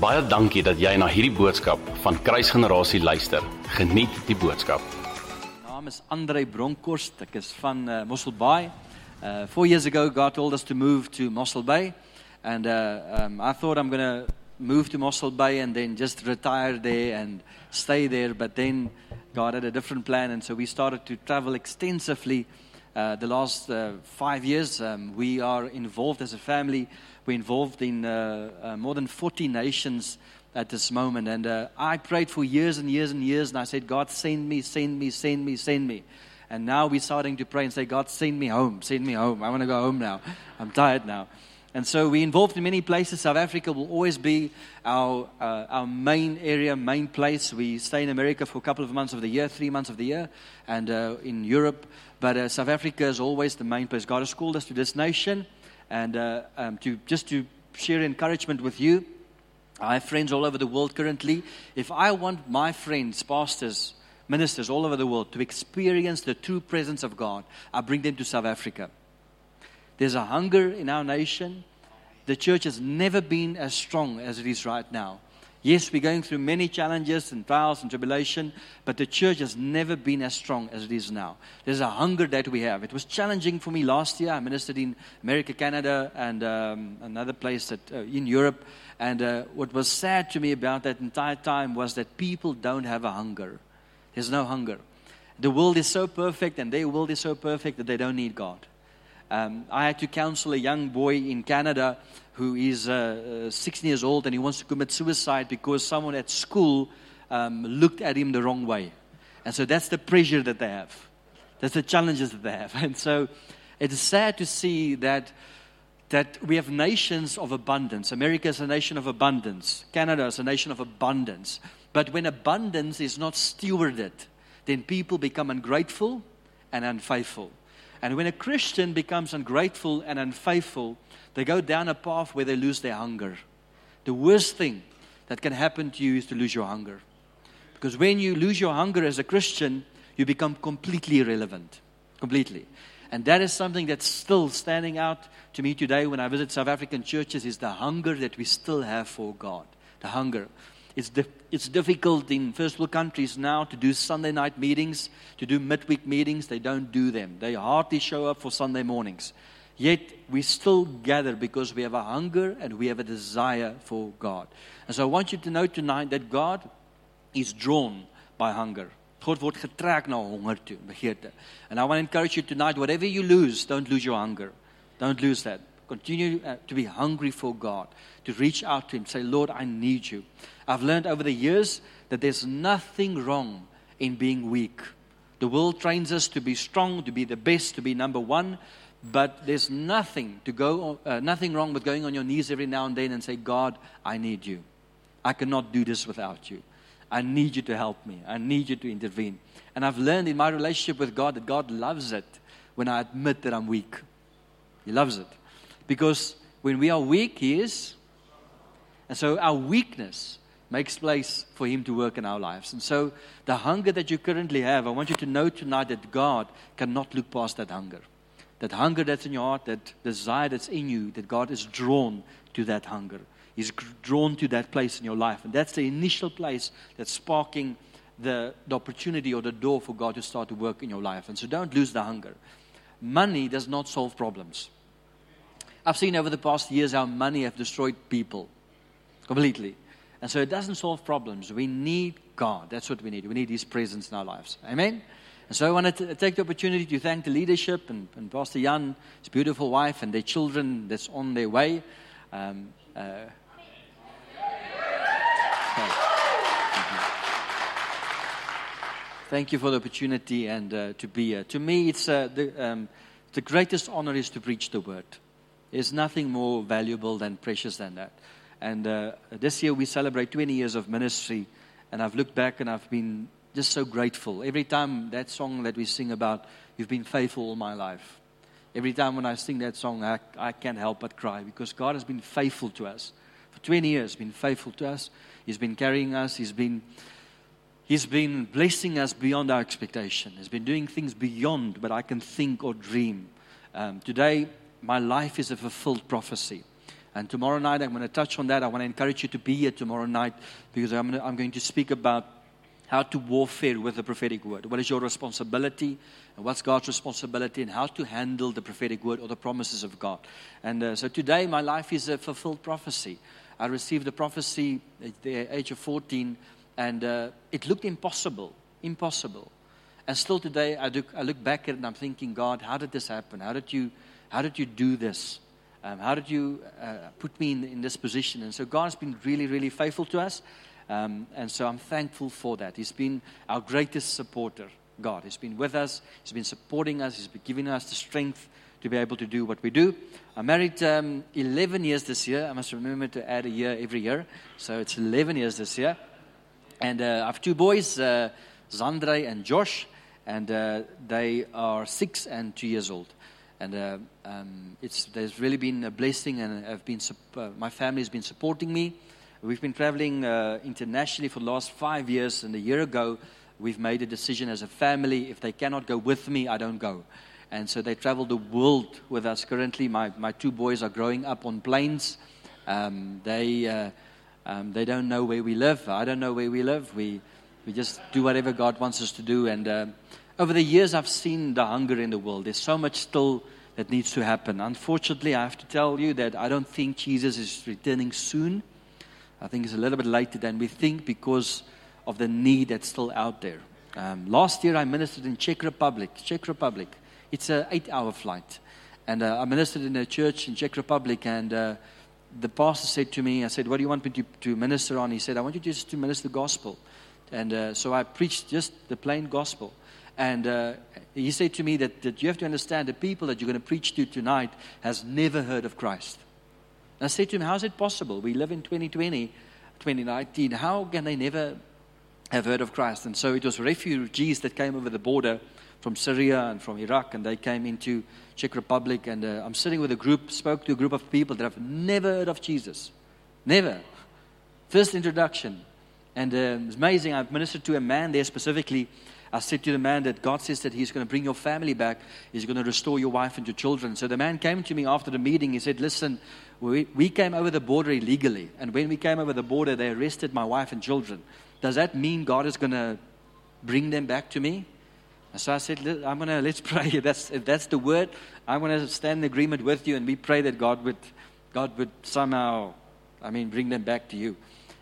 Baie dankie dat jy na hierdie boodskap van Kruisgenerasie luister. Geniet die boodskap. My naam is Andre Bronkhorst. Ek is van uh, Mossel Bay. Uh, four years ago, God told us to move to Mossel Bay, and uh, um, I thought I'm going to move to Mossel Bay and then just retire there and stay there. But then God had a different plan, and so we started to travel extensively. Uh, the last uh, five years, um, we are involved as a family. We're involved in uh, uh, more than 40 nations at this moment. And uh, I prayed for years and years and years, and I said, God, send me, send me, send me, send me. And now we're starting to pray and say, God, send me home, send me home. I want to go home now. I'm tired now. And so we're involved in many places. South Africa will always be our, uh, our main area, main place. We stay in America for a couple of months of the year, three months of the year, and uh, in Europe. But uh, South Africa is always the main place. God has called us to this nation and uh, um, to just to share encouragement with you. I have friends all over the world currently. If I want my friends, pastors, ministers all over the world to experience the true presence of God, I bring them to South Africa. There's a hunger in our nation. The church has never been as strong as it is right now. Yes, we're going through many challenges and trials and tribulation, but the church has never been as strong as it is now. There's a hunger that we have. It was challenging for me last year. I ministered in America, Canada, and um, another place that, uh, in Europe. And uh, what was sad to me about that entire time was that people don't have a hunger. There's no hunger. The world is so perfect, and their world is so perfect that they don't need God. Um, I had to counsel a young boy in Canada who is uh, uh, 16 years old and he wants to commit suicide because someone at school um, looked at him the wrong way. And so that's the pressure that they have. That's the challenges that they have. And so it's sad to see that, that we have nations of abundance. America is a nation of abundance, Canada is a nation of abundance. But when abundance is not stewarded, then people become ungrateful and unfaithful. And when a Christian becomes ungrateful and unfaithful, they go down a path where they lose their hunger. The worst thing that can happen to you is to lose your hunger. Because when you lose your hunger as a Christian, you become completely irrelevant. Completely. And that is something that's still standing out to me today when I visit South African churches is the hunger that we still have for God. The hunger. It's, di- it's difficult in first world countries now to do Sunday night meetings, to do midweek meetings. They don't do them. They hardly show up for Sunday mornings. Yet we still gather because we have a hunger and we have a desire for God. And so I want you to know tonight that God is drawn by hunger. God word getrek na honger toe, begeerte. And I want to encourage you tonight whatever you lose, don't lose your hunger. Don't lose that. Continue uh, to be hungry for God, to reach out to him, say, "Lord, I need you." I've learned over the years that there's nothing wrong in being weak. The world trains us to be strong, to be the best, to be number 1, but there's nothing to go uh, nothing wrong with going on your knees every now and then and say, "God, I need you. I cannot do this without you. I need you to help me. I need you to intervene." And I've learned in my relationship with God that God loves it when I admit that I'm weak. He loves it. Because when we are weak, He is. And so our weakness makes place for Him to work in our lives. And so the hunger that you currently have, I want you to know tonight that God cannot look past that hunger. That hunger that's in your heart, that desire that's in you, that God is drawn to that hunger. He's drawn to that place in your life. And that's the initial place that's sparking the, the opportunity or the door for God to start to work in your life. And so don't lose the hunger. Money does not solve problems. I've seen over the past years how money have destroyed people completely. And so it doesn't solve problems. We need God. That's what we need. We need His presence in our lives. Amen? And so I want to take the opportunity to thank the leadership and, and Pastor Jan, his beautiful wife, and their children that's on their way. Um, uh, Thank you for the opportunity and uh, to be here. To me, it's uh, the, um, the greatest honor is to preach the word. There's nothing more valuable than precious than that. And uh, this year we celebrate 20 years of ministry, and I've looked back and I've been just so grateful. Every time that song that we sing about, you've been faithful all my life. Every time when I sing that song, I, I can't help but cry because God has been faithful to us. For 20 years, been faithful to us. He's been carrying us. He's been, he's been blessing us beyond our expectation. He's been doing things beyond what I can think or dream. Um, today, my life is a fulfilled prophecy. And tomorrow night, I'm going to touch on that. I want to encourage you to be here tomorrow night because I'm, I'm going to speak about how to warfare with the prophetic word. What is your responsibility and what's God's responsibility and how to handle the prophetic word or the promises of God. And uh, so today, my life is a fulfilled prophecy. I received a prophecy at the age of 14, and uh, it looked impossible, impossible. And still today, I look, I look back at it and I'm thinking, God, how did this happen? How did you, how did you do this? Um, how did you uh, put me in, in this position? And so God has been really, really faithful to us. Um, and so I'm thankful for that. He's been our greatest supporter, God. He's been with us, He's been supporting us, He's been giving us the strength to be able to do what we do. I married um, 11 years this year. I must remember to add a year every year. So it's 11 years this year. And uh, I have two boys, uh, Zandre and Josh, and uh, they are six and two years old. And uh, um, it's, there's really been a blessing, and I've been, uh, my family has been supporting me. We've been traveling uh, internationally for the last five years, and a year ago, we've made a decision as a family if they cannot go with me, I don't go. And so they travel the world with us currently. My, my two boys are growing up on planes. Um, they, uh, um, they don't know where we live. I don't know where we live. We, we just do whatever God wants us to do. And uh, over the years, I've seen the hunger in the world. There's so much still that needs to happen. Unfortunately, I have to tell you that I don't think Jesus is returning soon. I think it's a little bit later than we think because of the need that's still out there. Um, last year, I ministered in Czech Republic. Czech Republic. It's an eight-hour flight, and uh, I ministered in a church in Czech Republic. And uh, the pastor said to me, "I said, what do you want me to, to minister on?" He said, "I want you just to minister the gospel." And uh, so I preached just the plain gospel. And uh, he said to me that, that you have to understand the people that you're going to preach to tonight has never heard of Christ. And I said to him, How is it possible? We live in 2020, 2019. How can they never have heard of Christ? And so it was refugees that came over the border from Syria and from Iraq, and they came into Czech Republic. And uh, I'm sitting with a group, spoke to a group of people that have never heard of Jesus. Never. First introduction. And uh, it's amazing. I've ministered to a man there specifically I said to the man that God says that He's going to bring your family back. He's going to restore your wife and your children. So the man came to me after the meeting. He said, Listen, we, we came over the border illegally. And when we came over the border, they arrested my wife and children. Does that mean God is going to bring them back to me? And so I said, I'm going to, let's pray. That's, if that's the word, I'm going to stand in agreement with you and we pray that God would, God would somehow, I mean, bring them back to you.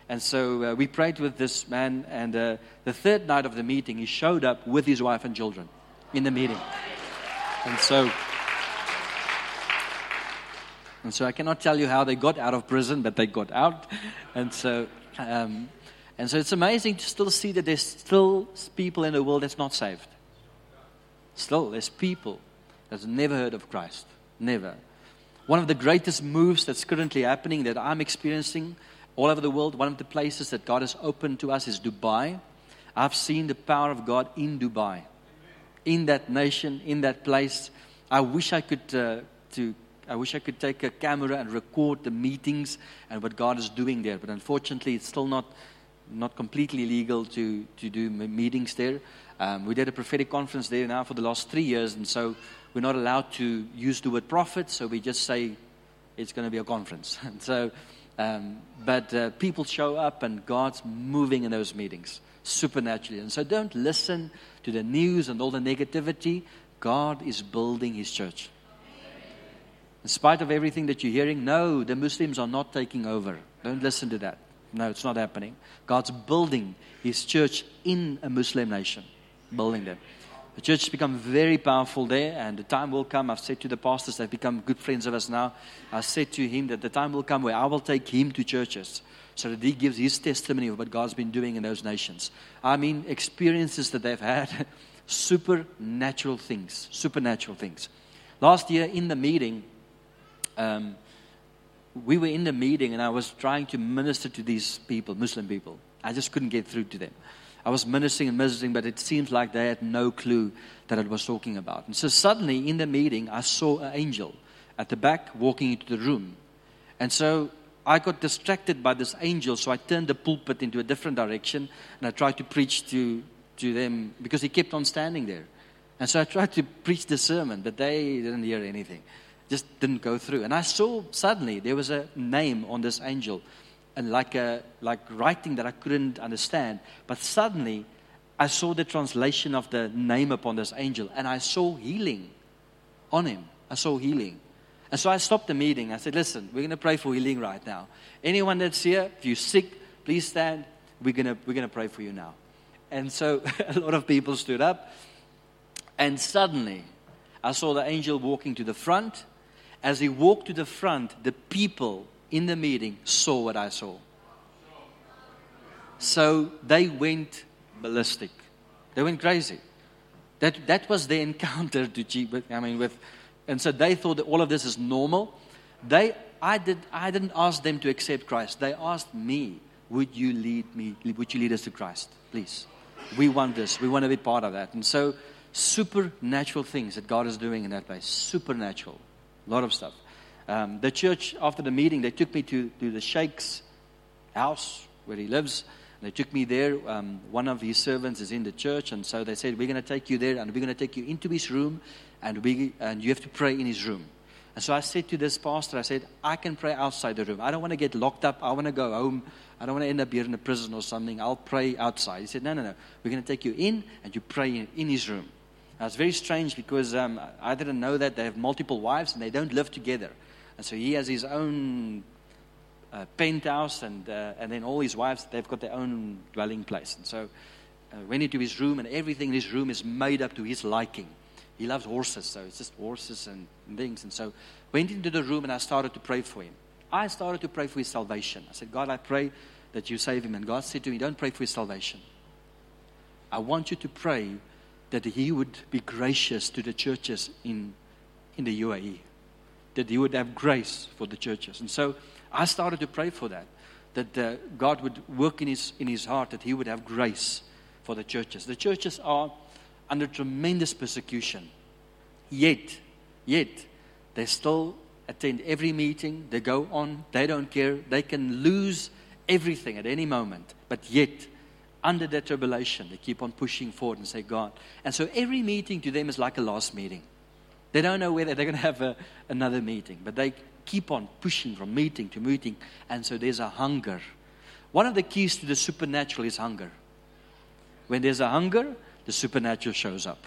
And so uh, we prayed with this man, and uh, the third night of the meeting, he showed up with his wife and children in the meeting. And so, and so I cannot tell you how they got out of prison, but they got out. And so, um, and so it's amazing to still see that there's still people in the world that's not saved. Still, there's people that's never heard of Christ. Never. One of the greatest moves that's currently happening that I'm experiencing all over the world. One of the places that God has opened to us is Dubai. I've seen the power of God in Dubai, in that nation, in that place. I wish I could uh, to. I wish I could take a camera and record the meetings and what God is doing there. But unfortunately, it's still not not completely legal to to do meetings there. Um, we did a prophetic conference there now for the last three years, and so we're not allowed to use the word prophet. So we just say it's going to be a conference. And so um, but uh, people show up and God's moving in those meetings supernaturally. And so don't listen to the news and all the negativity. God is building his church. In spite of everything that you're hearing, no, the Muslims are not taking over. Don't listen to that. No, it's not happening. God's building his church in a Muslim nation, building them. The church has become very powerful there, and the time will come. I've said to the pastors, they've become good friends of us now. I said to him that the time will come where I will take him to churches so that he gives his testimony of what God's been doing in those nations. I mean, experiences that they've had, supernatural things, supernatural things. Last year in the meeting, um, we were in the meeting, and I was trying to minister to these people, Muslim people. I just couldn't get through to them. I was ministering and ministering, but it seems like they had no clue that I was talking about. And so suddenly in the meeting, I saw an angel at the back walking into the room. And so I got distracted by this angel, so I turned the pulpit into a different direction and I tried to preach to, to them because he kept on standing there. And so I tried to preach the sermon, but they didn't hear anything. just didn't go through. And I saw suddenly there was a name on this angel, and like a like writing that I couldn't understand. But suddenly, I saw the translation of the name upon this angel, and I saw healing on him. I saw healing. And so I stopped the meeting. I said, Listen, we're going to pray for healing right now. Anyone that's here, if you're sick, please stand. We're going to, we're going to pray for you now. And so a lot of people stood up. And suddenly, I saw the angel walking to the front. As he walked to the front, the people in the meeting saw what I saw. So they went ballistic. They went crazy. That, that was their encounter to I mean, with and so they thought that all of this is normal. They, I, did, I didn't ask them to accept Christ. They asked me, would you lead me, would you lead us to Christ? Please. We want this. We want to be part of that. And so supernatural things that God is doing in that place. Supernatural. A lot of stuff. Um, the church, after the meeting, they took me to, to the Sheikh's house where he lives. They took me there. Um, one of his servants is in the church, and so they said, We're going to take you there, and we're going to take you into his room, and, we, and you have to pray in his room. And so I said to this pastor, I said, I can pray outside the room. I don't want to get locked up. I want to go home. I don't want to end up here in a prison or something. I'll pray outside. He said, No, no, no. We're going to take you in, and you pray in, his room. Now, it's very strange because um, I didn't know that they have multiple wives and they don't live together. And so he has his own uh, penthouse, and, uh, and then all his wives, they've got their own dwelling place. And so uh, went into his room, and everything in his room is made up to his liking. He loves horses, so it's just horses and things. And so went into the room, and I started to pray for him. I started to pray for his salvation. I said, God, I pray that you save him. And God said to me, Don't pray for his salvation. I want you to pray that he would be gracious to the churches in, in the UAE, that he would have grace for the churches. And so I started to pray for that, that uh, God would work in his, in his heart, that he would have grace for the churches. The churches are under tremendous persecution. Yet, yet, they still attend every meeting, they go on, they don't care, they can lose everything at any moment, but yet, under that tribulation, they keep on pushing forward and say, God. And so every meeting to them is like a last meeting. They don't know whether they're going to have a, another meeting, but they keep on pushing from meeting to meeting. And so there's a hunger. One of the keys to the supernatural is hunger. When there's a hunger, the supernatural shows up.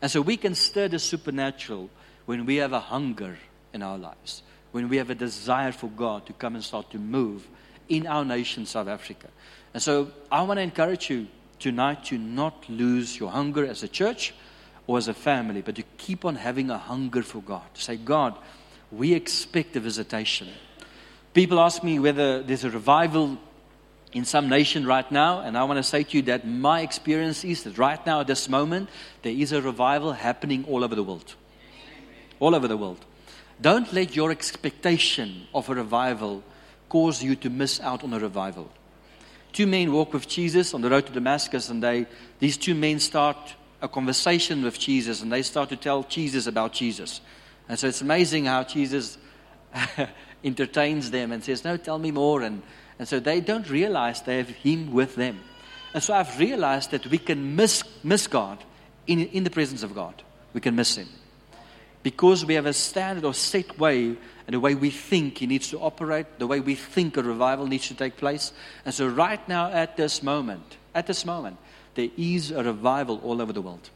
And so we can stir the supernatural when we have a hunger in our lives, when we have a desire for God to come and start to move in our nation, South Africa. And so I want to encourage you tonight to not lose your hunger as a church or as a family, but to keep on having a hunger for God. To say, God, we expect a visitation. People ask me whether there's a revival in some nation right now, and I want to say to you that my experience is that right now, at this moment, there is a revival happening all over the world. All over the world. Don't let your expectation of a revival cause you to miss out on a revival. Two men walk with Jesus on the road to Damascus, and they, these two men start a conversation with Jesus, and they start to tell Jesus about Jesus. And so it's amazing how Jesus entertains them and says, No, tell me more. And, and so they don't realize they have Him with them. And so I've realized that we can miss, miss God in, in the presence of God. We can miss Him. Because we have a standard or set way and the way we think He needs to operate, the way we think a revival needs to take place. And so, right now, at this moment, at this moment, there is a revival all over the world.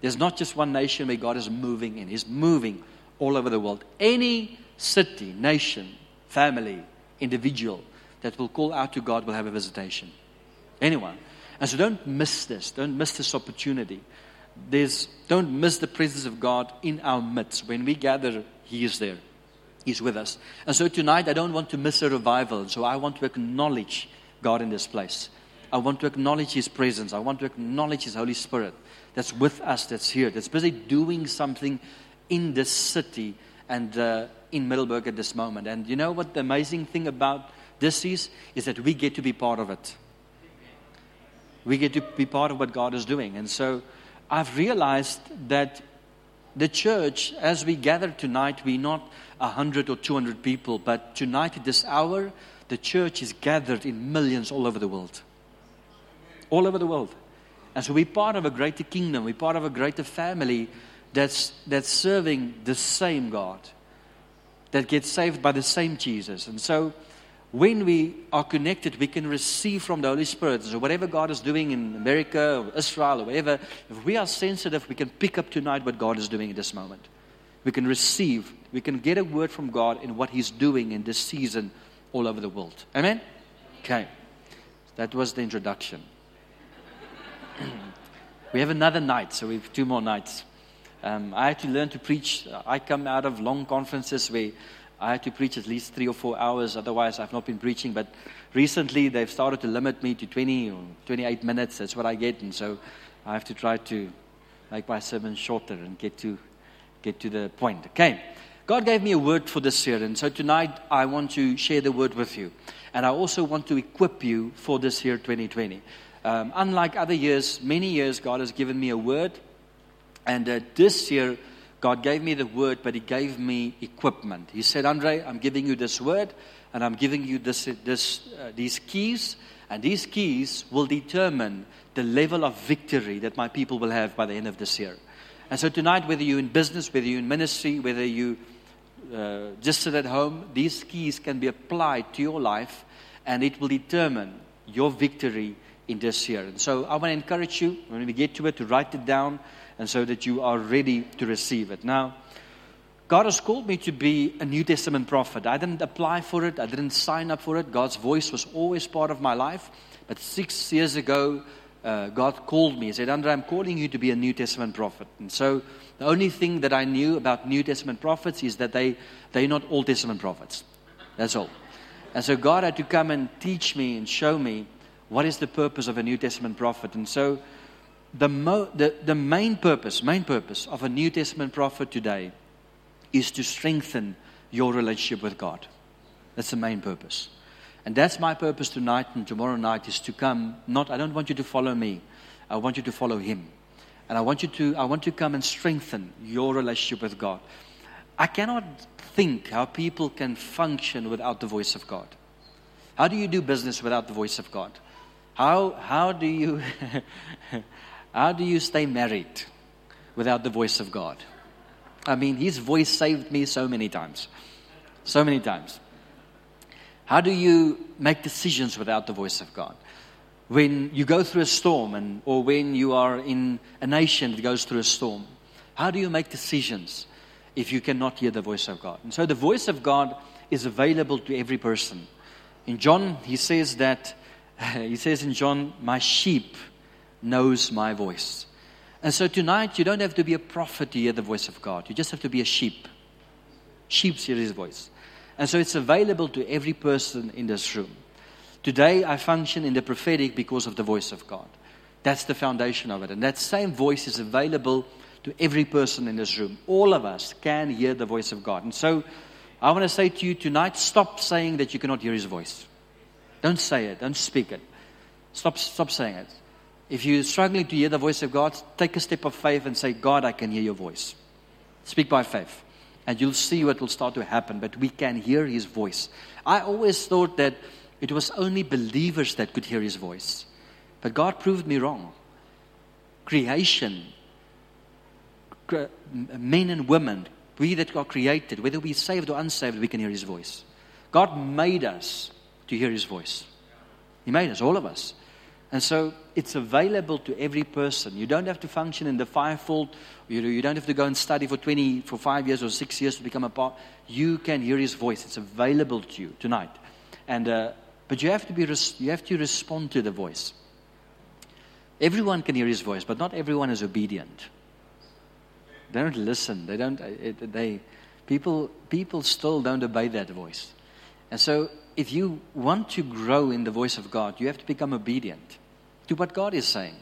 There's not just one nation where God is moving in, He's moving all over the world. Any city, nation, family, individual that will call out to God will have a visitation. Anyone. And so don't miss this. Don't miss this opportunity. There's, don't miss the presence of God in our midst. When we gather, He is there. He's with us. And so tonight, I don't want to miss a revival. So I want to acknowledge God in this place. I want to acknowledge His presence. I want to acknowledge His Holy Spirit that's with us, that's here, that's busy doing something in this city and uh, in Middelburg at this moment. And you know what the amazing thing about this is? Is that we get to be part of it. We get to be part of what God is doing. And so I've realized that the church, as we gather tonight, we're not 100 or 200 people, but tonight at this hour, the church is gathered in millions all over the world. All over the world. And so we're part of a greater kingdom, we're part of a greater family that's, that's serving the same God. that gets saved by the same Jesus. And so when we are connected, we can receive from the Holy Spirit. So whatever God is doing in America or Israel or wherever, if we are sensitive, we can pick up tonight what God is doing in this moment. We can receive, we can get a word from God in what He's doing in this season all over the world. Amen? Okay. That was the introduction. We have another night, so we have two more nights. Um, I had to learn to preach. I come out of long conferences where I had to preach at least three or four hours, otherwise, I've not been preaching. But recently, they've started to limit me to 20 or 28 minutes. That's what I get. And so I have to try to make my sermon shorter and get to, get to the point. Okay. God gave me a word for this year. And so tonight, I want to share the word with you. And I also want to equip you for this year 2020. Um, unlike other years, many years, God has given me a word. And uh, this year, God gave me the word, but He gave me equipment. He said, Andre, I'm giving you this word, and I'm giving you this, this, uh, these keys, and these keys will determine the level of victory that my people will have by the end of this year. And so tonight, whether you're in business, whether you're in ministry, whether you uh, just sit at home, these keys can be applied to your life, and it will determine your victory in this year. And so I want to encourage you, when we get to it, to write it down and so that you are ready to receive it. Now, God has called me to be a New Testament prophet. I didn't apply for it, I didn't sign up for it. God's voice was always part of my life. But six years ago, uh, God called me. He said, Andre, I'm calling you to be a New Testament prophet. And so the only thing that I knew about New Testament prophets is that they, they're not Old Testament prophets. That's all. And so God had to come and teach me and show me what is the purpose of a New Testament prophet. And so the, mo- the, the main purpose, main purpose of a New Testament prophet today is to strengthen your relationship with God. That's the main purpose. And that's my purpose tonight and tomorrow night is to come not I don't want you to follow me. I want you to follow him. And I want you to I want to come and strengthen your relationship with God. I cannot think how people can function without the voice of God. How do you do business without the voice of God? How how do you How do you stay married without the voice of God? I mean, His voice saved me so many times. So many times. How do you make decisions without the voice of God? When you go through a storm, and, or when you are in a nation that goes through a storm, how do you make decisions if you cannot hear the voice of God? And so the voice of God is available to every person. In John, he says that, he says in John, My sheep knows my voice. And so tonight, you don't have to be a prophet to hear the voice of God. You just have to be a sheep. Sheep hear his voice. And so it's available to every person in this room. Today, I function in the prophetic because of the voice of God. That's the foundation of it. And that same voice is available to every person in this room. All of us can hear the voice of God. And so I want to say to you tonight stop saying that you cannot hear his voice. Don't say it, don't speak it. Stop, stop saying it. If you're struggling to hear the voice of God, take a step of faith and say, God, I can hear your voice. Speak by faith. And you'll see what will start to happen. But we can hear his voice. I always thought that it was only believers that could hear his voice. But God proved me wrong. Creation, men and women, we that are created, whether we're saved or unsaved, we can hear his voice. God made us to hear his voice. He made us, all of us. And so it's available to every person. You don't have to function in the fivefold. You, you don't have to go and study for 20, for five years or six years to become a part. You can hear his voice. It's available to you tonight. And, uh, but you have, to be res- you have to respond to the voice. Everyone can hear his voice, but not everyone is obedient. They don't listen. They don't, it, they, people, people still don't obey that voice. And so if you want to grow in the voice of God, you have to become obedient to what God is saying.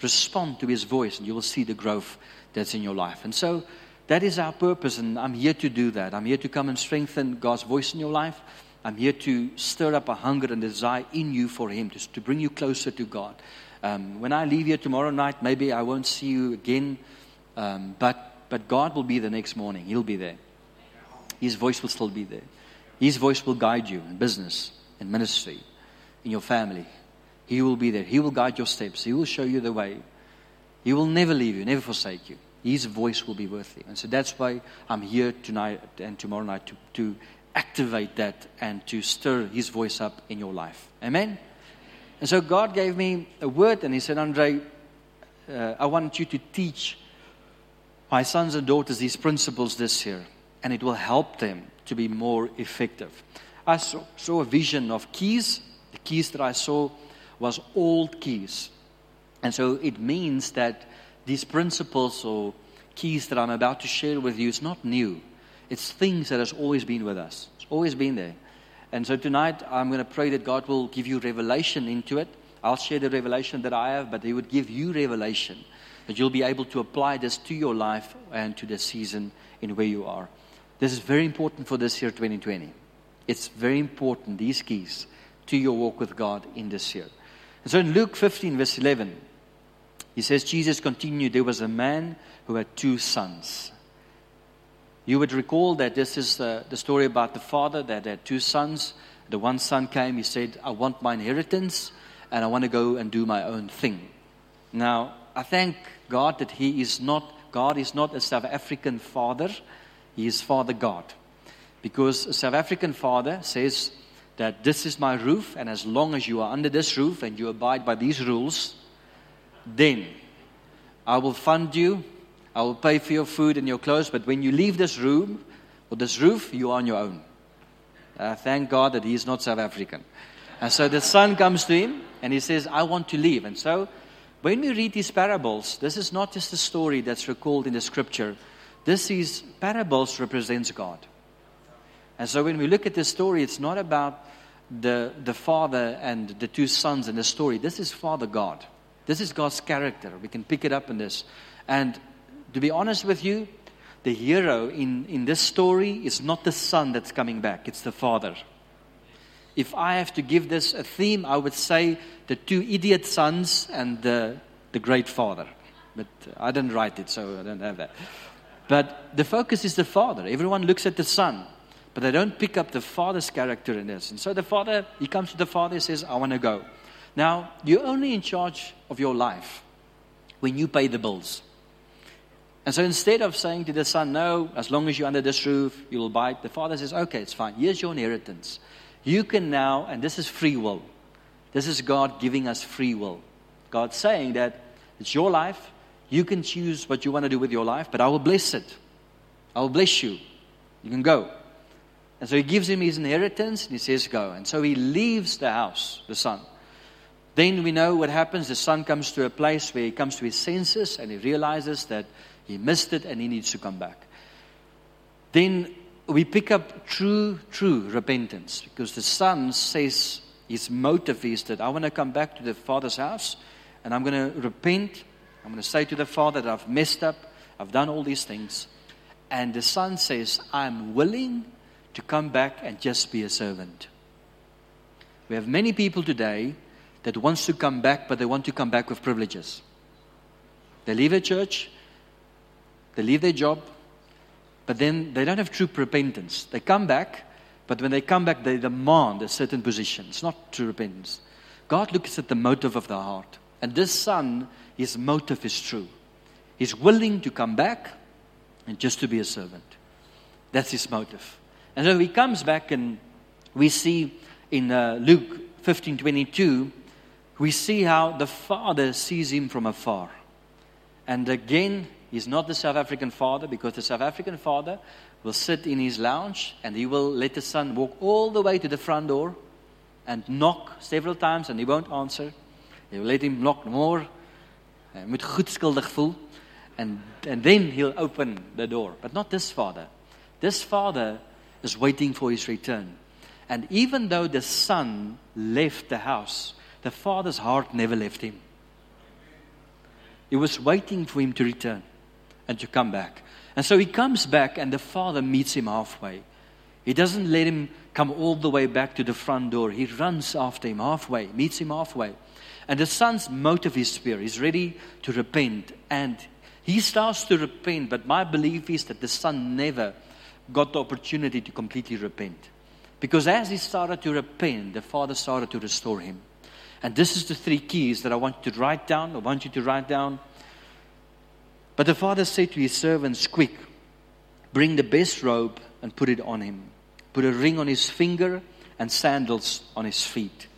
Respond to His voice, and you will see the growth that's in your life. And so that is our purpose, and I'm here to do that. I'm here to come and strengthen God's voice in your life. I'm here to stir up a hunger and desire in you for Him, to, to bring you closer to God. Um, when I leave here tomorrow night, maybe I won't see you again, um, but, but God will be the next morning. He'll be there. His voice will still be there. His voice will guide you in business, in ministry, in your family, he will be there. He will guide your steps. He will show you the way. He will never leave you, never forsake you. His voice will be with you. And so that's why I'm here tonight and tomorrow night to, to activate that and to stir His voice up in your life. Amen? And so God gave me a word and He said, Andre, uh, I want you to teach my sons and daughters these principles this year, and it will help them to be more effective. I saw, saw a vision of keys. The keys that I saw was old keys. And so it means that these principles or keys that I'm about to share with you is not new. It's things that has always been with us. It's always been there. And so tonight I'm going to pray that God will give you revelation into it. I'll share the revelation that I have, but He would give you revelation that you'll be able to apply this to your life and to the season in where you are. This is very important for this year 2020. It's very important, these keys, to your walk with God in this year. And so in Luke 15, verse 11, he says, Jesus continued, There was a man who had two sons. You would recall that this is uh, the story about the father that had two sons. The one son came, he said, I want my inheritance and I want to go and do my own thing. Now, I thank God that He is not, God is not a South African father, He is Father God. Because a South African father says that this is my roof, and as long as you are under this roof and you abide by these rules, then I will fund you, I will pay for your food and your clothes, but when you leave this room or this roof, you are on your own. Uh, thank God that he is not South African. And so the son comes to him and he says, I want to leave. And so when we read these parables, this is not just a story that's recalled in the scripture. This is parables represents God. And so when we look at this story, it's not about the, the father and the two sons in the story. This is Father God. This is God's character. We can pick it up in this. And to be honest with you, the hero in, in this story is not the son that's coming back, it's the father. If I have to give this a theme, I would say the two idiot sons and the, the great father. But uh, I didn't write it, so I don't have that. But the focus is the father. Everyone looks at the son, but they don't pick up the father's character in this. And so the father, he comes to the father and says, I want to go. Now, you're only in charge of your life when you pay the bills. And so instead of saying to the son, No, as long as you're under this roof, you will bite, the father says, Okay, it's fine. Here's your inheritance. You can now, and this is free will. This is God giving us free will. God saying that it's your life. You can choose what you want to do with your life, but I will bless it. I will bless you. You can go. And so he gives him his inheritance and he says, Go. And so he leaves the house, the son. Then we know what happens. The son comes to a place where he comes to his senses and he realizes that he missed it and he needs to come back. Then we pick up true, true repentance because the son says his motive is that I want to come back to the father's house and I'm going to repent. I'm going to say to the father that I've messed up, I've done all these things. And the son says, I'm willing to come back and just be a servant. We have many people today that wants to come back, but they want to come back with privileges. They leave a church, they leave their job, but then they don't have true repentance. They come back, but when they come back, they demand a certain position. It's not true repentance. God looks at the motive of the heart. And this son, his motive is true. He's willing to come back and just to be a servant. That's his motive. And so he comes back, and we see in uh, Luke 15 22, we see how the father sees him from afar. And again, he's not the South African father because the South African father will sit in his lounge and he will let the son walk all the way to the front door and knock several times and he won't answer. He will let him knock more. Hy moet goed skuldig voel and and then he'll open the door. But not this father. This father is waiting for his return. And even though the son left the house, the father's heart never left him. He was waiting for him to return and to come back. And so he comes back, and the father meets him halfway. He doesn't let him come all the way back to the front door. He runs after him halfway, meets him halfway. And the son's motive is pure. He's ready to repent. And he starts to repent, but my belief is that the son never got the opportunity to completely repent. Because as he started to repent, the father started to restore him. And this is the three keys that I want you to write down. I want you to write down. But the father said to his servants, Quick, bring the best robe and put it on him. Put a ring on his finger and sandals on his feet.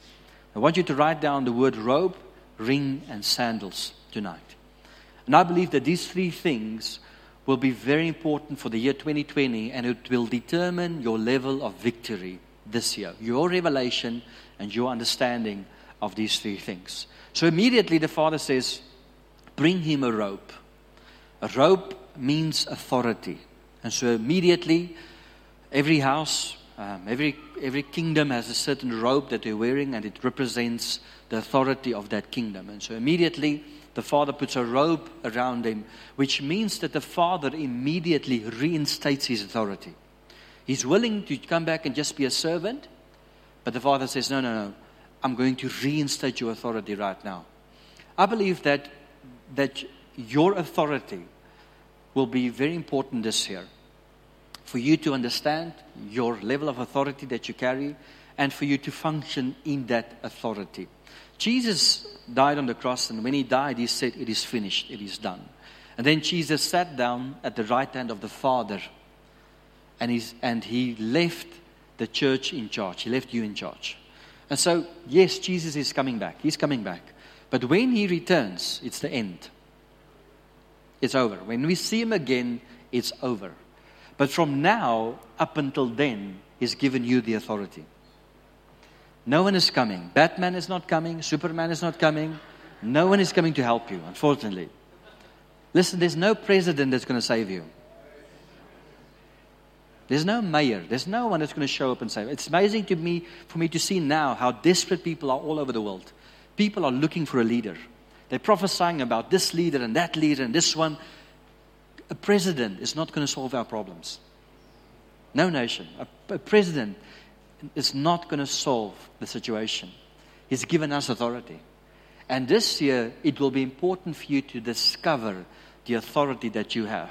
I want you to write down the word robe, ring, and sandals tonight. And I believe that these three things will be very important for the year 2020 and it will determine your level of victory this year. Your revelation and your understanding of these three things. So immediately the father says, Bring him a robe. A robe means authority. And so immediately, every house, um, every, every kingdom has a certain robe that they're wearing, and it represents the authority of that kingdom. And so immediately, the father puts a robe around him, which means that the father immediately reinstates his authority. He's willing to come back and just be a servant, but the father says, No, no, no, I'm going to reinstate your authority right now. I believe that, that your authority will be very important this year. For you to understand your level of authority that you carry and for you to function in that authority. Jesus died on the cross, and when he died, he said, It is finished, it is done. And then Jesus sat down at the right hand of the Father, and, he's, and he left the church in charge. He left you in charge. And so, yes, Jesus is coming back. He's coming back. But when he returns, it's the end. It's over. When we see him again, it's over. But from now up until then, he's given you the authority. No one is coming. Batman is not coming. Superman is not coming. No one is coming to help you, unfortunately. Listen, there's no president that's going to save you. There's no mayor. There's no one that's going to show up and save. It's amazing to me for me to see now how desperate people are all over the world. People are looking for a leader. They're prophesying about this leader and that leader and this one. A president is not going to solve our problems. No nation. A, a president is not going to solve the situation. He's given us authority. And this year, it will be important for you to discover the authority that you have.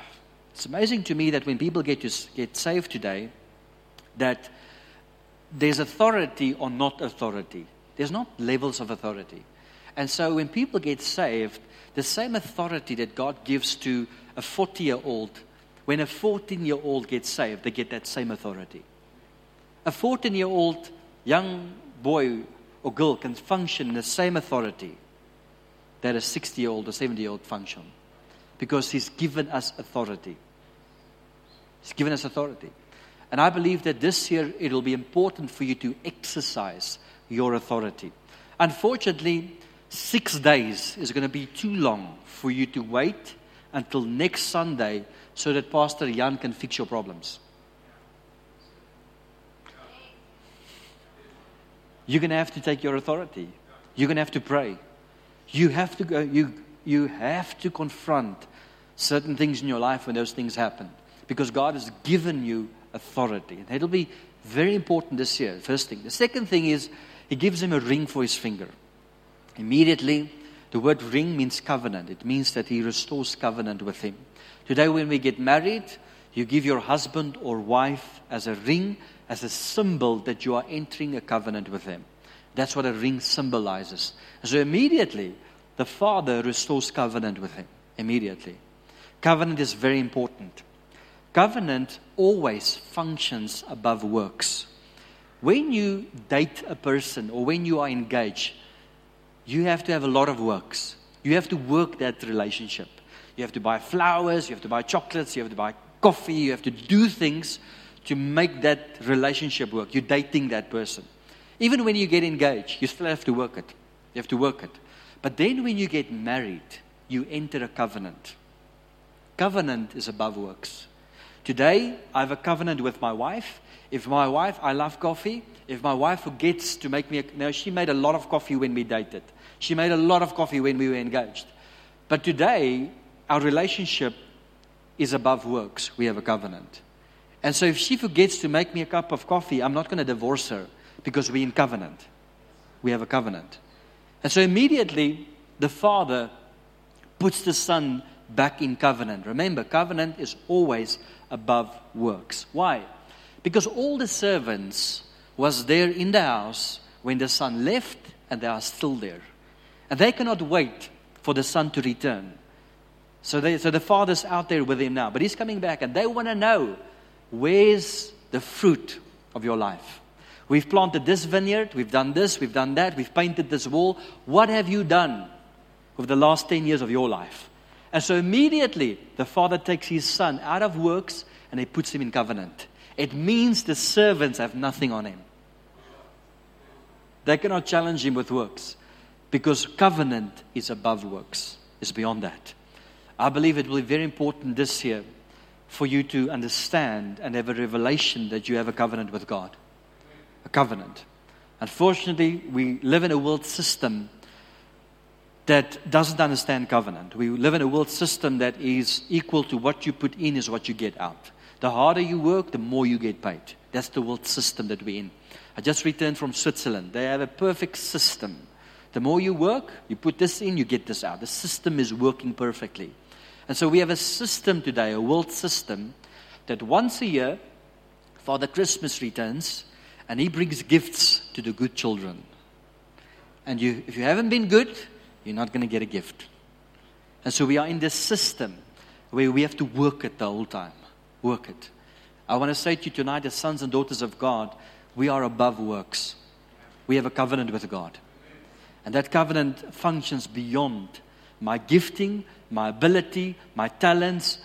It's amazing to me that when people get, to, get saved today, that there's authority or not authority. There's not levels of authority. And so when people get saved, the same authority that God gives to a 40 year old, when a 14 year old gets saved, they get that same authority. A 14 year old young boy or girl can function in the same authority that a 60 year old or 70 year old function because he's given us authority. He's given us authority. And I believe that this year it'll be important for you to exercise your authority. Unfortunately, six days is going to be too long for you to wait until next Sunday so that Pastor Jan can fix your problems. You're going to have to take your authority. You're going to have to pray. You have to go, you, you have to confront certain things in your life when those things happen because God has given you authority. And it'll be very important this year, first thing. The second thing is he gives him a ring for his finger. Immediately, the word ring means covenant. It means that he restores covenant with him. Today, when we get married, you give your husband or wife as a ring, as a symbol that you are entering a covenant with them. That's what a ring symbolizes. So immediately, the father restores covenant with him. Immediately. Covenant is very important. Covenant always functions above works. When you date a person or when you are engaged, you have to have a lot of works. You have to work that relationship. You have to buy flowers, you have to buy chocolates, you have to buy coffee, you have to do things to make that relationship work. You're dating that person. Even when you get engaged, you still have to work it. You have to work it. But then when you get married, you enter a covenant. Covenant is above works. Today, I have a covenant with my wife. If my wife, I love coffee. If my wife forgets to make me, a, now she made a lot of coffee when we dated. She made a lot of coffee when we were engaged. But today, our relationship is above works. We have a covenant. And so if she forgets to make me a cup of coffee, I'm not going to divorce her because we're in covenant. We have a covenant. And so immediately, the father puts the son back in covenant. Remember, covenant is always above works. Why? Because all the servants was there in the house when the son left and they are still there. And they cannot wait for the son to return. So, they, so the father's out there with him now, but he's coming back and they want to know where's the fruit of your life? We've planted this vineyard, we've done this, we've done that, we've painted this wall. What have you done with the last 10 years of your life? And so immediately the father takes his son out of works and he puts him in covenant. It means the servants have nothing on him. They cannot challenge him with works because covenant is above works, is beyond that. I believe it will be very important this year for you to understand and have a revelation that you have a covenant with God. A covenant. Unfortunately, we live in a world system that doesn't understand covenant. We live in a world system that is equal to what you put in is what you get out. The harder you work, the more you get paid. That's the world system that we're in. I just returned from Switzerland. They have a perfect system. The more you work, you put this in, you get this out. The system is working perfectly. And so we have a system today, a world system, that once a year, Father Christmas returns and he brings gifts to the good children. And you, if you haven't been good, you're not going to get a gift. And so we are in this system where we have to work it the whole time. Work it. I want to say to you tonight, as sons and daughters of God, we are above works. We have a covenant with God. And that covenant functions beyond my gifting, my ability, my talents,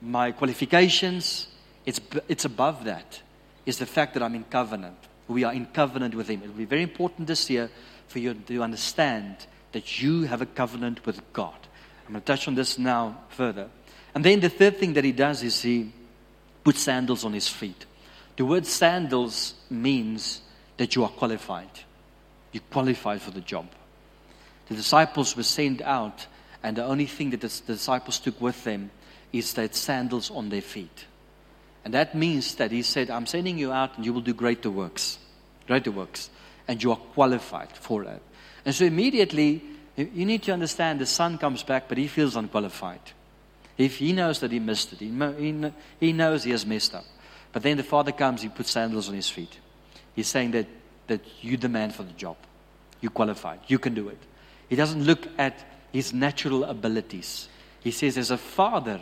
my qualifications. It's, it's above that. It's the fact that I'm in covenant. We are in covenant with Him. It will be very important this year for you to understand that you have a covenant with God. I'm going to touch on this now further. And then the third thing that He does is He puts sandals on His feet. The word sandals means that you are qualified. You're qualified for the job. The disciples were sent out and the only thing that the, disciples took with them is that sandals on their feet. And that means that he said, I'm sending you out and you will do greater works. Greater works. And you are qualified for that. And so immediately, you need to understand the son comes back, but he feels unqualified. If he knows that he missed it, he, he knows he has messed up. But then the father comes, he puts sandals on his feet. He's saying that, that you're the man for the job. You're qualified. You can do it. He doesn't look at his natural abilities. He says, as a father,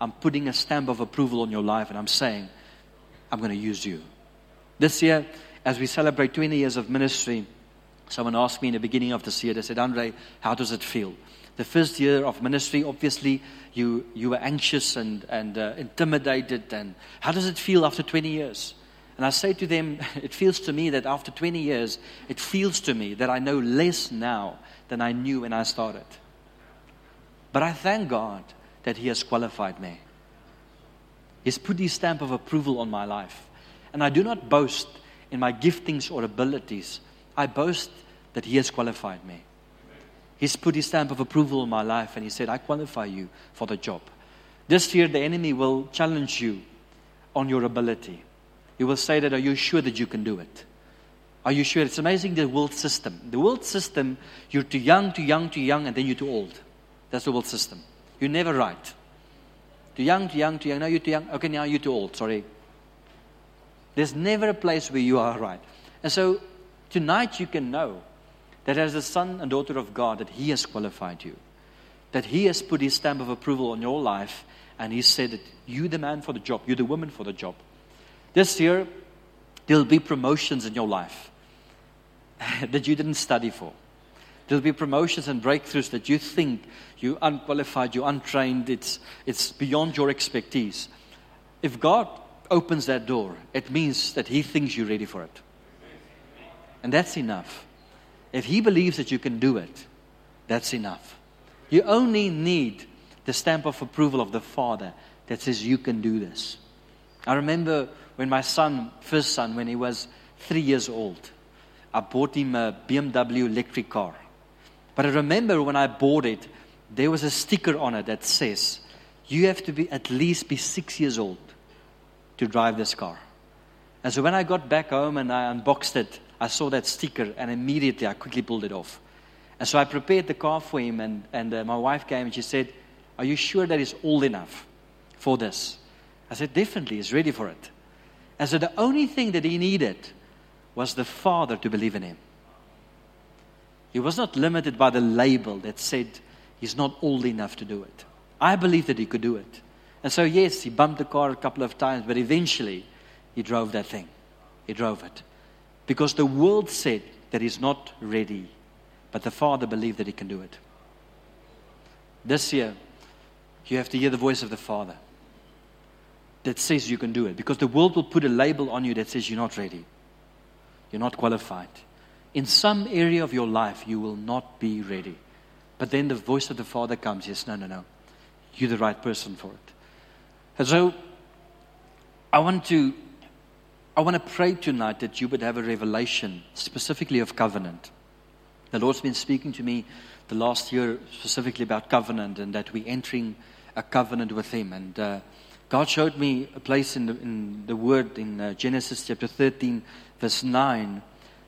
I'm putting a stamp of approval on your life and I'm saying, I'm going to use you. This year, as we celebrate 20 years of ministry, someone asked me in the beginning of this year, they said, Andre, how does it feel? The first year of ministry, obviously, you, you were anxious and, and uh, intimidated. And how does it feel after 20 years? And I say to them, it feels to me that after 20 years, it feels to me that I know less now than I knew when I started. But I thank God that He has qualified me. He's put His stamp of approval on my life. And I do not boast in my giftings or abilities, I boast that He has qualified me. He's put His stamp of approval on my life and He said, I qualify you for the job. This year, the enemy will challenge you on your ability. He will say that, Are you sure that you can do it? Are you sure? It's amazing the world system. The world system, you're too young, too young, too young, and then you're too old. That's the world system. You're never right. Too young, too young, too young. Now you're too young. Okay, now you're too old. Sorry. There's never a place where you are right. And so tonight you can know that as a son and daughter of God, that He has qualified you, that He has put His stamp of approval on your life, and He said that you're the man for the job, you're the woman for the job. This year, there'll be promotions in your life that you didn't study for. There'll be promotions and breakthroughs that you think you're unqualified, you're untrained, it's, it's beyond your expertise. If God opens that door, it means that He thinks you're ready for it. And that's enough. If He believes that you can do it, that's enough. You only need the stamp of approval of the Father that says you can do this. I remember when my son, first son, when he was three years old, I bought him a BMW electric car. But I remember when I bought it, there was a sticker on it that says, you have to be at least be six years old to drive this car. And so when I got back home and I unboxed it, I saw that sticker and immediately I quickly pulled it off. And so I prepared the car for him and, and uh, my wife came and she said, are you sure that he's old enough for this? I said, definitely, he's ready for it. And so the only thing that he needed was the father to believe in him. He was not limited by the label that said he's not old enough to do it. I believe that he could do it. And so, yes, he bumped the car a couple of times, but eventually he drove that thing. He drove it. Because the world said that he's not ready, but the Father believed that he can do it. This year, you have to hear the voice of the Father that says you can do it. Because the world will put a label on you that says you're not ready, you're not qualified. In some area of your life, you will not be ready. But then the voice of the Father comes, yes, no, no, no. You're the right person for it. And so I want to I want to pray tonight that you would have a revelation specifically of covenant. The Lord's been speaking to me the last year specifically about covenant and that we're entering a covenant with Him. And uh, God showed me a place in the, in the Word in uh, Genesis chapter 13, verse 9.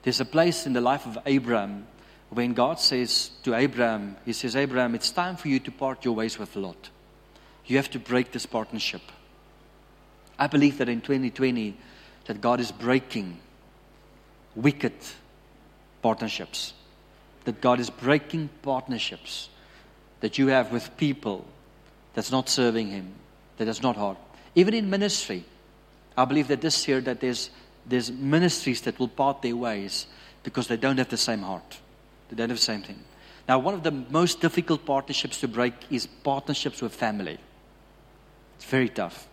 There's a place in the life of Abraham when God says to Abraham, He says, Abraham, it's time for you to part your ways with Lot. You have to break this partnership. I believe that in 2020, that God is breaking wicked partnerships. That God is breaking partnerships that you have with people that's not serving Him, that is not hard. Even in ministry, I believe that this year that there's there's ministries that will part their ways because they don't have the same heart. They don't have the same thing. Now, one of the most difficult partnerships to break is partnerships with family. It's very tough,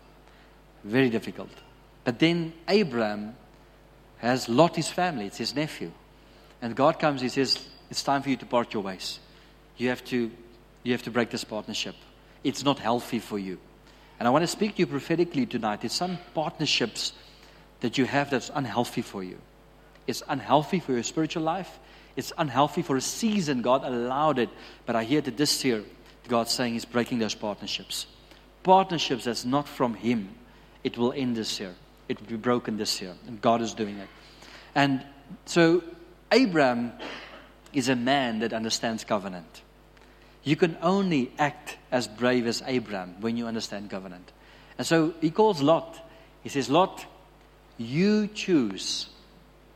very difficult. But then Abraham has Lot, his family, it's his nephew. And God comes, he says, It's time for you to part your ways. You have to, you have to break this partnership. It's not healthy for you. And I want to speak to you prophetically tonight. There's some partnerships that you have that's unhealthy for you. It's unhealthy for your spiritual life. It's unhealthy for a season. God allowed it. But I hear that this year, God's saying He's breaking those partnerships. Partnerships that's not from Him. It will end this year it will be broken this year. And God is doing it. And so, Abraham is a man that understands covenant. You can only act as brave as Abraham when you understand covenant. And so he calls Lot. He says, Lot, you choose.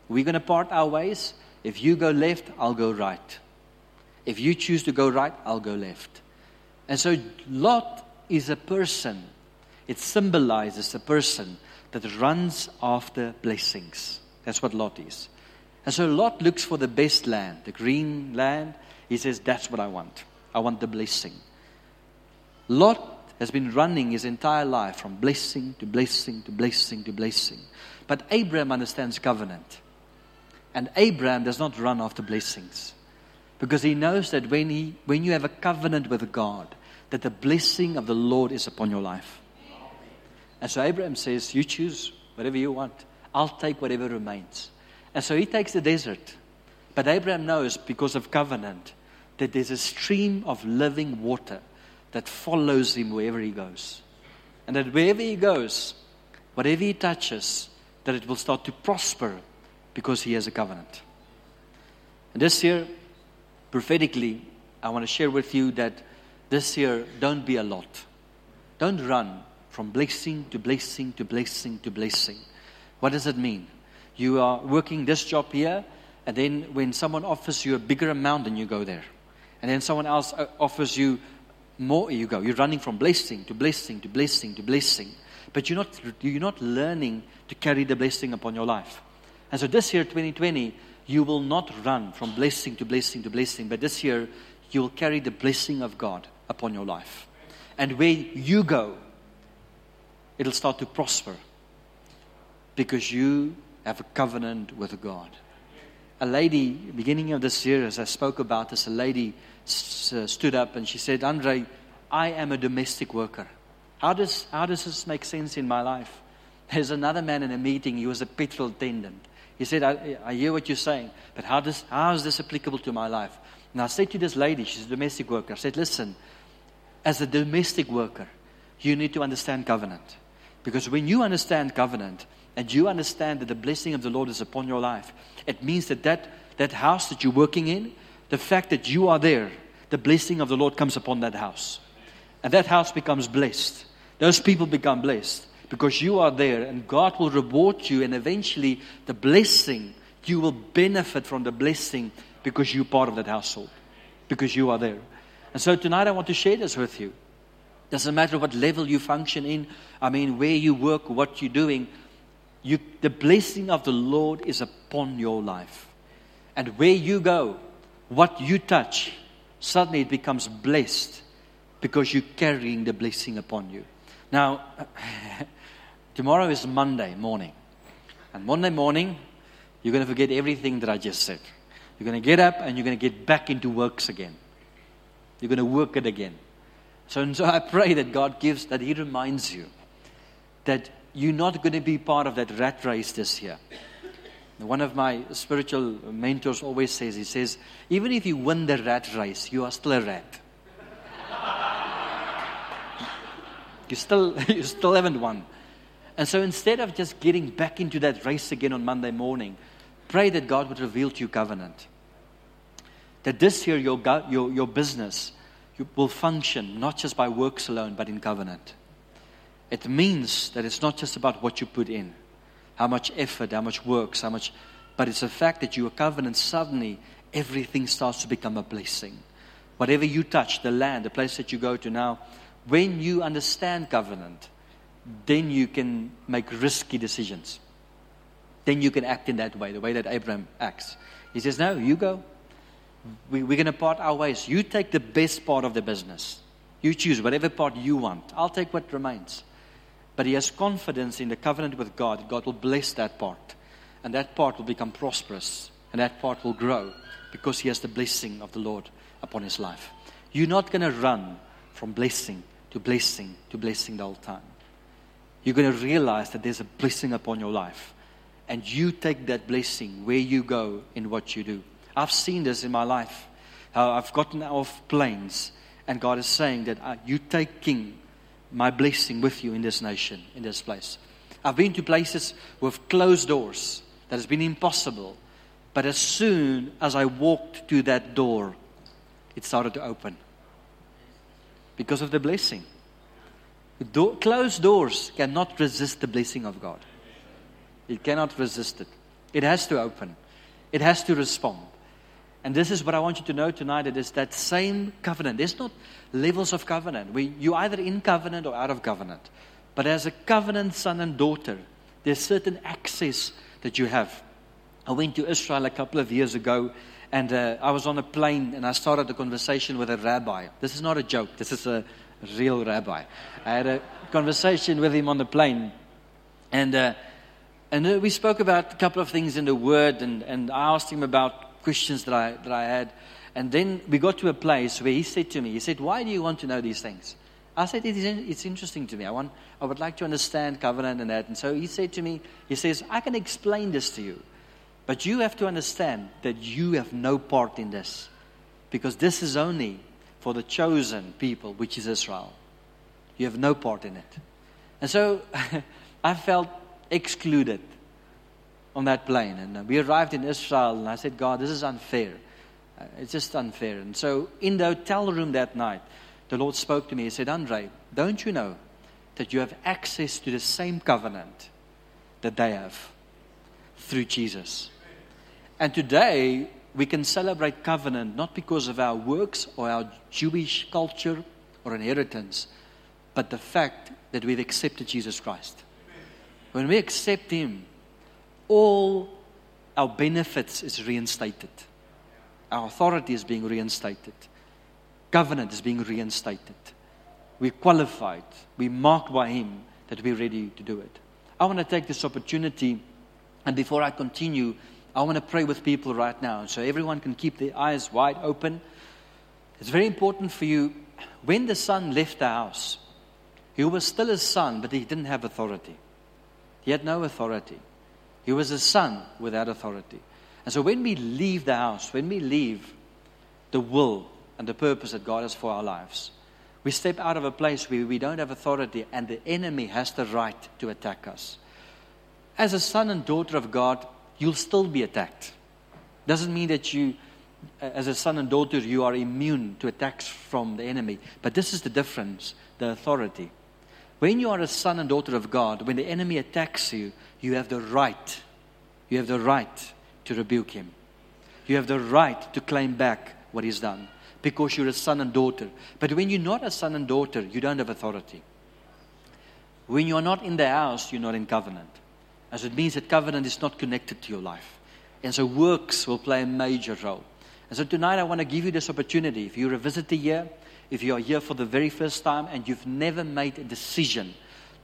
We're going to part our ways. If you go left, I'll go right. If you choose to go right, I'll go left. And so Lot is a person. It symbolizes a person that runs after blessings. That's what Lot is. And so Lot looks for the best land, the green land. He says, That's what I want. I want the blessing. Lot has been running his entire life from blessing to blessing to blessing to blessing. But Abraham understands covenant. And Abraham does not run after blessings. Because he knows that when, he, when you have a covenant with God, that the blessing of the Lord is upon your life. And so Abraham says, You choose whatever you want. I'll take whatever remains. And so he takes the desert. But Abraham knows, because of covenant, that there's a stream of living water that follows him wherever he goes. And that wherever he goes, whatever he touches, that it will start to prosper because he has a covenant. And this year, prophetically, I want to share with you that this year, don't be a lot. Don't run from blessing to blessing to blessing to blessing. What does it mean? You are working this job here, and then when someone offers you a bigger amount, then you go there. And then someone else uh, offers you more, you go. You're running from blessing to blessing to blessing to blessing. But you're not, you're not learning to carry the blessing upon your life. And so this year, 2020, you will not run from blessing to blessing to blessing, but this year, you will carry the blessing of God upon your life. And where you go, it'll start to prosper because you have a covenant with God. A lady, beginning of this year, as I spoke about this, a lady stood up and she said, Andre, I am a domestic worker. How does, how does this make sense in my life? There's another man in a meeting, he was a petrol attendant. He said, I, I hear what you're saying, but how, does, how is this applicable to my life? And I said to this lady, she's a domestic worker, I said, listen, as a domestic worker, you need to understand covenant. Because when you understand covenant and you understand that the blessing of the Lord is upon your life, it means that that, that house that you're working in, the fact that you are there, the blessing of the Lord comes upon that house. And that house becomes blessed. Those people become blessed because you are there and God will reward you, and eventually the blessing, you will benefit from the blessing because you're part of that household, because you are there. And so tonight I want to share this with you Doesn't matter what level you function in, I mean, where you work, what you're doing, you, the blessing of the Lord is upon your life. And where you go, what you touch, suddenly it becomes blessed because you're carrying the blessing upon you. Now, tomorrow is Monday morning. And Monday morning, you're going to forget everything that I just said. You're going to get up and you're going to get back into works again. You're going to work it again. So, and so I pray that God gives, that He reminds you that you're not going to be part of that rat race this year. One of my spiritual mentors always says, he says, even if you win the rat race, you are still a rat. you still, you still haven't won. And so instead of just getting back into that race again on Monday morning, pray that God would reveal to you covenant. That this year your, your, your business will function not just by works alone, but in covenant. It means that it's not just about what you put in, how much effort, how much works, how much, but it's the fact that you are covenant, suddenly everything starts to become a blessing. Whatever you touch, the land, the place that you go to now, when you understand covenant, then you can make risky decisions. Then you can act in that way, the way that Abraham acts. He says, No, you go. We, we're going to part our ways. You take the best part of the business. You choose whatever part you want. I'll take what remains. But he has confidence in the covenant with God. God will bless that part. And that part will become prosperous. And that part will grow because he has the blessing of the Lord upon his life. You're not going to run from blessing to blessing to blessing the whole time you're going to realize that there's a blessing upon your life. And you take that blessing where you go in what you do. I've seen this in my life. How I've gotten off planes, and God is saying that uh, you take King, my blessing with you in this nation, in this place. I've been to places with closed doors that has been impossible. But as soon as I walked to that door, it started to open because of the blessing. Do- closed doors cannot resist the blessing of God. It cannot resist it. It has to open. It has to respond. And this is what I want you to know tonight. It is that same covenant. There's not levels of covenant. We, you're either in covenant or out of covenant. But as a covenant son and daughter, there's certain access that you have. I went to Israel a couple of years ago, and uh, I was on a plane, and I started a conversation with a rabbi. This is not a joke. This is a real rabbi. I had a conversation with him on the plane, and uh, and uh, we spoke about a couple of things in the Word, and, and I asked him about questions that I that I had, and then we got to a place where he said to me, he said, "Why do you want to know these things?" I said, it is, "It's interesting to me. I want, I would like to understand covenant and that." And so he said to me, he says, "I can explain this to you, but you have to understand that you have no part in this, because this is only for the chosen people, which is Israel. You have no part in it. And so I felt excluded on that plane. And uh, we arrived in Israel, and I said, God, this is unfair. Uh, it's just unfair. And so in the hotel room that night, the Lord spoke to me. He said, Andre, don't you know that you have access to the same covenant that they have through Jesus? And today, we can celebrate covenant not because of our works or our Jewish culture or inheritance, but the fact that we've accepted Jesus Christ. When we accept Him, all our benefits is reinstated. Our authority is being reinstated. Covenant is being reinstated. We're qualified. We're marked by Him that we're ready to do it. I want to take this opportunity, and before I continue, I want to pray with people right now. So everyone can keep their eyes wide open. It's very important for you. When the son left the house, he was still a son, but he didn't have authority. He had no authority. He was a son without authority. And so when we leave the house, when we leave the will and the purpose that God has for our lives, we step out of a place where we don't have authority and the enemy has the right to attack us. As a son and daughter of God, you'll still be attacked. Doesn't mean that you, as a son and daughter, you are immune to attacks from the enemy. But this is the difference the authority. When you are a son and daughter of God, when the enemy attacks you, you have the right. You have the right to rebuke him. You have the right to claim back what he's done. because you're a son and daughter. But when you're not a son and daughter, you don't have authority. When you're not in the house, you're not in covenant. As it means that covenant is not connected to your life. And so works will play a major role. And so tonight I want to give you this opportunity. If you're a visitor here, if you are here for the very first time and you've never made a decision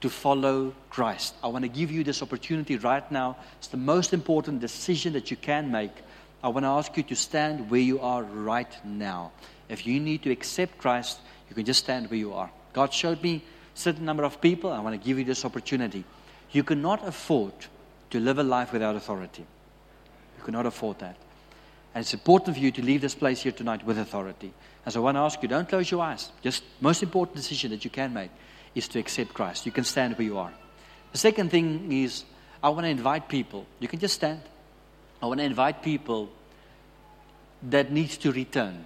to follow Christ, I want to give you this opportunity right now. It's the most important decision that you can make. I want to ask you to stand where you are right now. If you need to accept Christ, you can just stand where you are. God showed me a certain number of people. I want to give you this opportunity. You cannot afford to live a life without authority. You cannot afford that. And it's important for you to leave this place here tonight with authority. And so I want to ask you, don't close your eyes. Just most important decision that you can make is to accept Christ. You can stand where you are. The second thing is I want to invite people. You can just stand. I want to invite people that needs to return.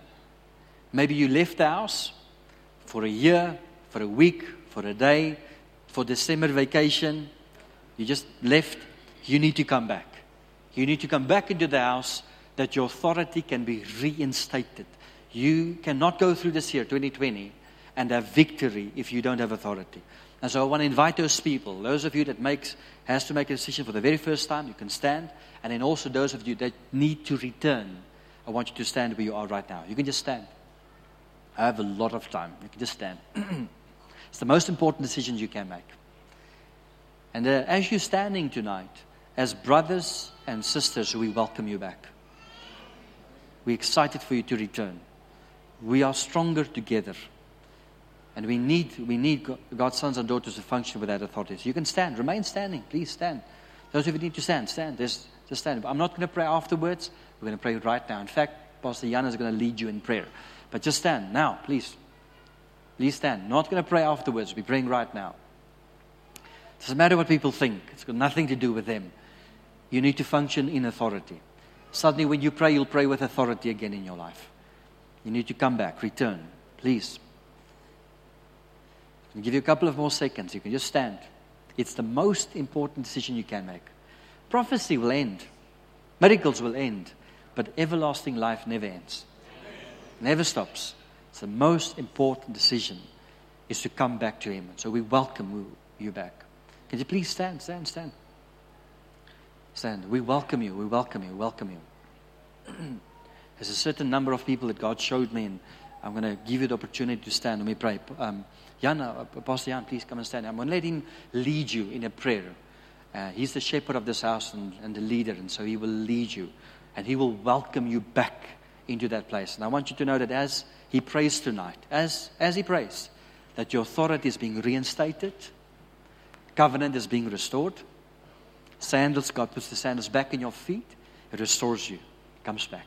Maybe you left the house for a year, for a week, for a day, for December vacation. You just left. You need to come back. You need to come back into the house that your authority can be reinstated. You cannot go through this year, 2020, and have victory if you don't have authority. And so I want to invite those people, those of you that makes, has to make a decision for the very first time, you can stand. And then also those of you that need to return, I want you to stand where you are right now. You can just stand. I have a lot of time. You can just stand. it's the most important decision you can make. And uh, as you're standing tonight, as brothers and sisters, we welcome you back. We're excited for you to return. We are stronger together. And we need, we need God's sons and daughters to function with that authority. So you can stand. Remain standing. Please stand. Those of you need to stand, stand. There's, just stand. I'm not going to pray afterwards. We're going to pray right now. In fact, Pastor Jan is going to lead you in prayer. But just stand now, please. Please stand. Not going to pray afterwards. We're praying right now. It doesn't matter what people think. It's got nothing to do with them. You need to function in authority. Suddenly, when you pray, you'll pray with authority again in your life. You need to come back, return, please. I'll give you a couple of more seconds. You can just stand. It's the most important decision you can make. Prophecy will end, miracles will end, but everlasting life never ends, never stops. It's the most important decision is to come back to Him. So we welcome you back. Can you please stand, stand, stand? Stand. We welcome you. We welcome you. Welcome you. There's a certain number of people that God showed me, and I'm going to give you the opportunity to stand. Let me pray. Um, Jan, uh, Pastor Jan, please come and stand. I'm going to let him lead you in a prayer. Uh, he's the shepherd of this house and, and the leader, and so he will lead you, and he will welcome you back into that place. And I want you to know that as he prays tonight, as, as he prays, that your authority is being reinstated, covenant is being restored Sandals, God puts the sandals back in your feet. It restores you. Comes back.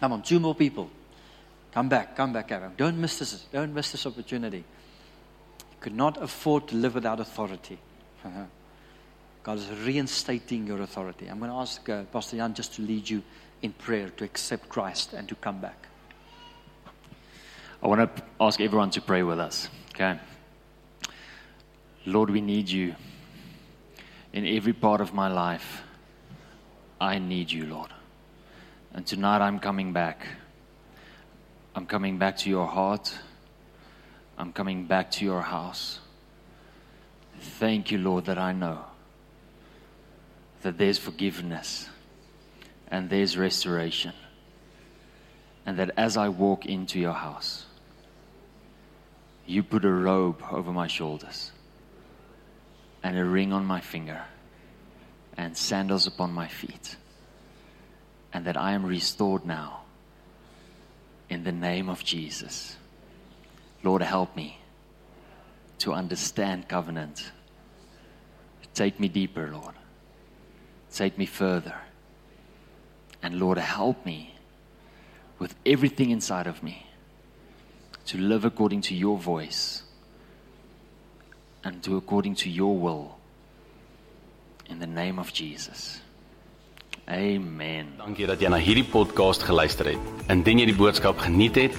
Come on, two more people. Come back, come back, Aaron. Don't miss this. Don't miss this opportunity. Could not afford to live without authority. God is reinstating your authority. I'm going to ask uh, Pastor Jan just to lead you in prayer to accept Christ and to come back. I want to ask everyone to pray with us. Okay. Lord, we need you in every part of my life, I need you, Lord. And tonight I'm coming back. I'm coming back to your heart. I'm coming back to your house. Thank you, Lord, that I know that there's forgiveness and there's restoration. And that as I walk into your house, you put a robe over my shoulders and a ring on my finger and sandals upon my feet, and that I am restored now in the name of Jesus. Lord, help me to understand covenant. Take me deeper, Lord. Take me further. And Lord, help me with everything inside of me to live according to your voice and do according to your will. In the name of Jesus. Amen. Dankie dat jy na hierdie podcast geluister het. Indien jy die boodskap geniet het,